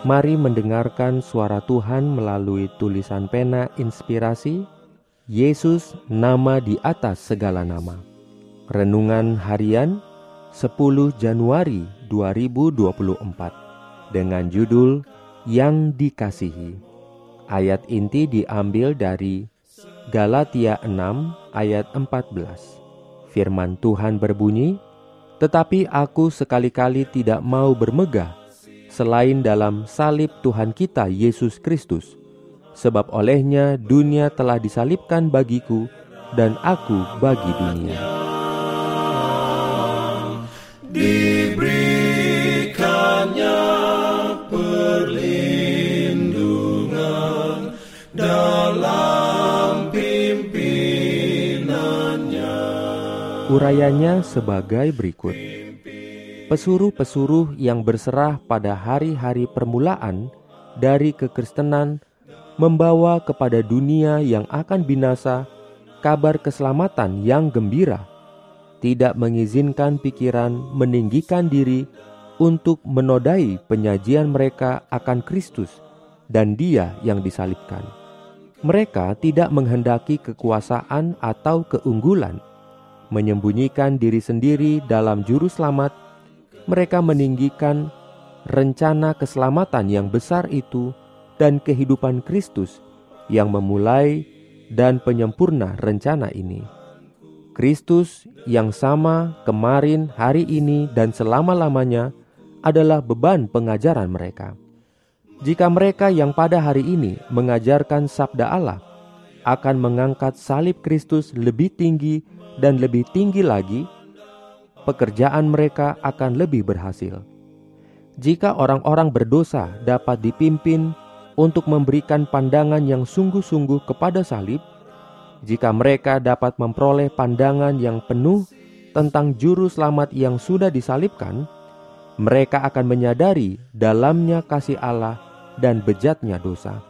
Mari mendengarkan suara Tuhan melalui tulisan pena inspirasi Yesus nama di atas segala nama. Renungan harian 10 Januari 2024 dengan judul Yang Dikasihi. Ayat inti diambil dari Galatia 6 ayat 14. Firman Tuhan berbunyi, "Tetapi aku sekali-kali tidak mau bermegah selain dalam salib Tuhan kita Yesus Kristus. Sebab olehnya dunia telah disalibkan bagiku dan aku bagi dunia. Diberikannya perlindungan dalam pimpinannya. Urayanya sebagai berikut. Pesuruh-pesuruh yang berserah pada hari-hari permulaan dari kekristenan membawa kepada dunia yang akan binasa kabar keselamatan yang gembira, tidak mengizinkan pikiran meninggikan diri untuk menodai penyajian mereka akan Kristus dan Dia yang disalibkan. Mereka tidak menghendaki kekuasaan atau keunggulan, menyembunyikan diri sendiri dalam juru selamat mereka meninggikan rencana keselamatan yang besar itu dan kehidupan Kristus yang memulai dan penyempurna rencana ini. Kristus yang sama kemarin, hari ini, dan selama-lamanya adalah beban pengajaran mereka. Jika mereka yang pada hari ini mengajarkan sabda Allah akan mengangkat salib Kristus lebih tinggi dan lebih tinggi lagi, pekerjaan mereka akan lebih berhasil. Jika orang-orang berdosa dapat dipimpin untuk memberikan pandangan yang sungguh-sungguh kepada salib, jika mereka dapat memperoleh pandangan yang penuh tentang juru selamat yang sudah disalibkan, mereka akan menyadari dalamnya kasih Allah dan bejatnya dosa.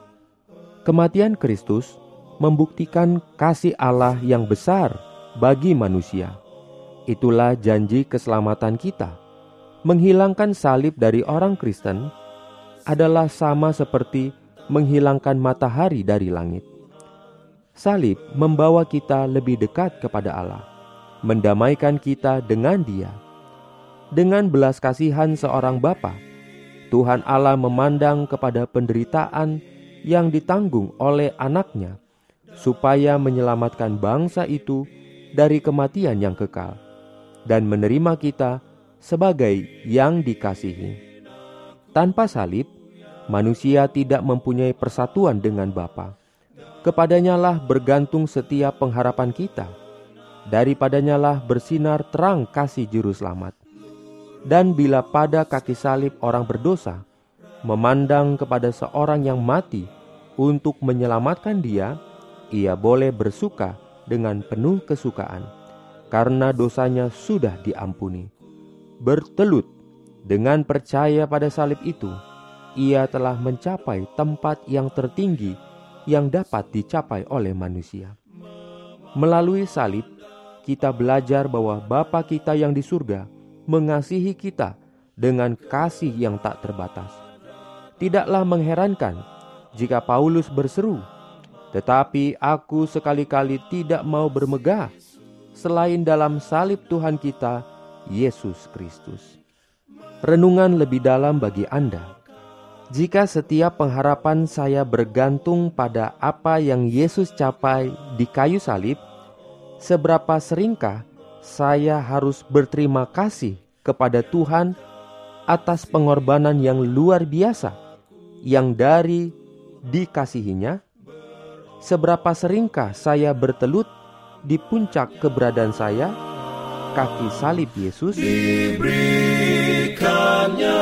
Kematian Kristus membuktikan kasih Allah yang besar bagi manusia. Itulah janji keselamatan kita. Menghilangkan salib dari orang Kristen adalah sama seperti menghilangkan matahari dari langit. Salib membawa kita lebih dekat kepada Allah, mendamaikan kita dengan Dia. Dengan belas kasihan seorang bapa, Tuhan Allah memandang kepada penderitaan yang ditanggung oleh anaknya, supaya menyelamatkan bangsa itu dari kematian yang kekal dan menerima kita sebagai yang dikasihi. Tanpa salib, manusia tidak mempunyai persatuan dengan Bapa. Kepadanya lah bergantung setiap pengharapan kita. Daripadanya lah bersinar terang kasih juru selamat. Dan bila pada kaki salib orang berdosa, memandang kepada seorang yang mati untuk menyelamatkan dia, ia boleh bersuka dengan penuh kesukaan karena dosanya sudah diampuni. Bertelut dengan percaya pada salib itu, ia telah mencapai tempat yang tertinggi yang dapat dicapai oleh manusia. Melalui salib, kita belajar bahwa Bapa kita yang di surga mengasihi kita dengan kasih yang tak terbatas. Tidaklah mengherankan jika Paulus berseru, "Tetapi aku sekali-kali tidak mau bermegah selain dalam salib Tuhan kita, Yesus Kristus. Renungan lebih dalam bagi Anda. Jika setiap pengharapan saya bergantung pada apa yang Yesus capai di kayu salib, seberapa seringkah saya harus berterima kasih kepada Tuhan atas pengorbanan yang luar biasa yang dari dikasihinya? Seberapa seringkah saya bertelut di puncak keberadaan saya, kaki salib Yesus diberikannya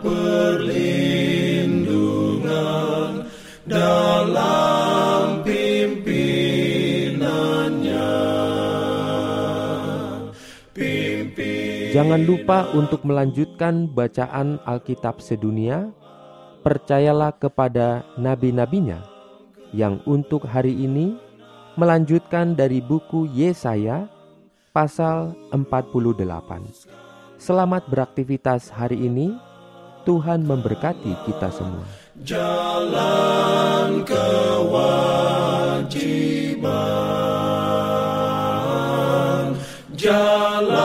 perlindungan dalam pimpinannya. Jangan lupa untuk melanjutkan bacaan Alkitab sedunia. Percayalah kepada nabi-nabinya yang untuk hari ini melanjutkan dari buku Yesaya pasal 48. Selamat beraktivitas hari ini. Tuhan memberkati kita semua. Jalan kewajiban. Jalan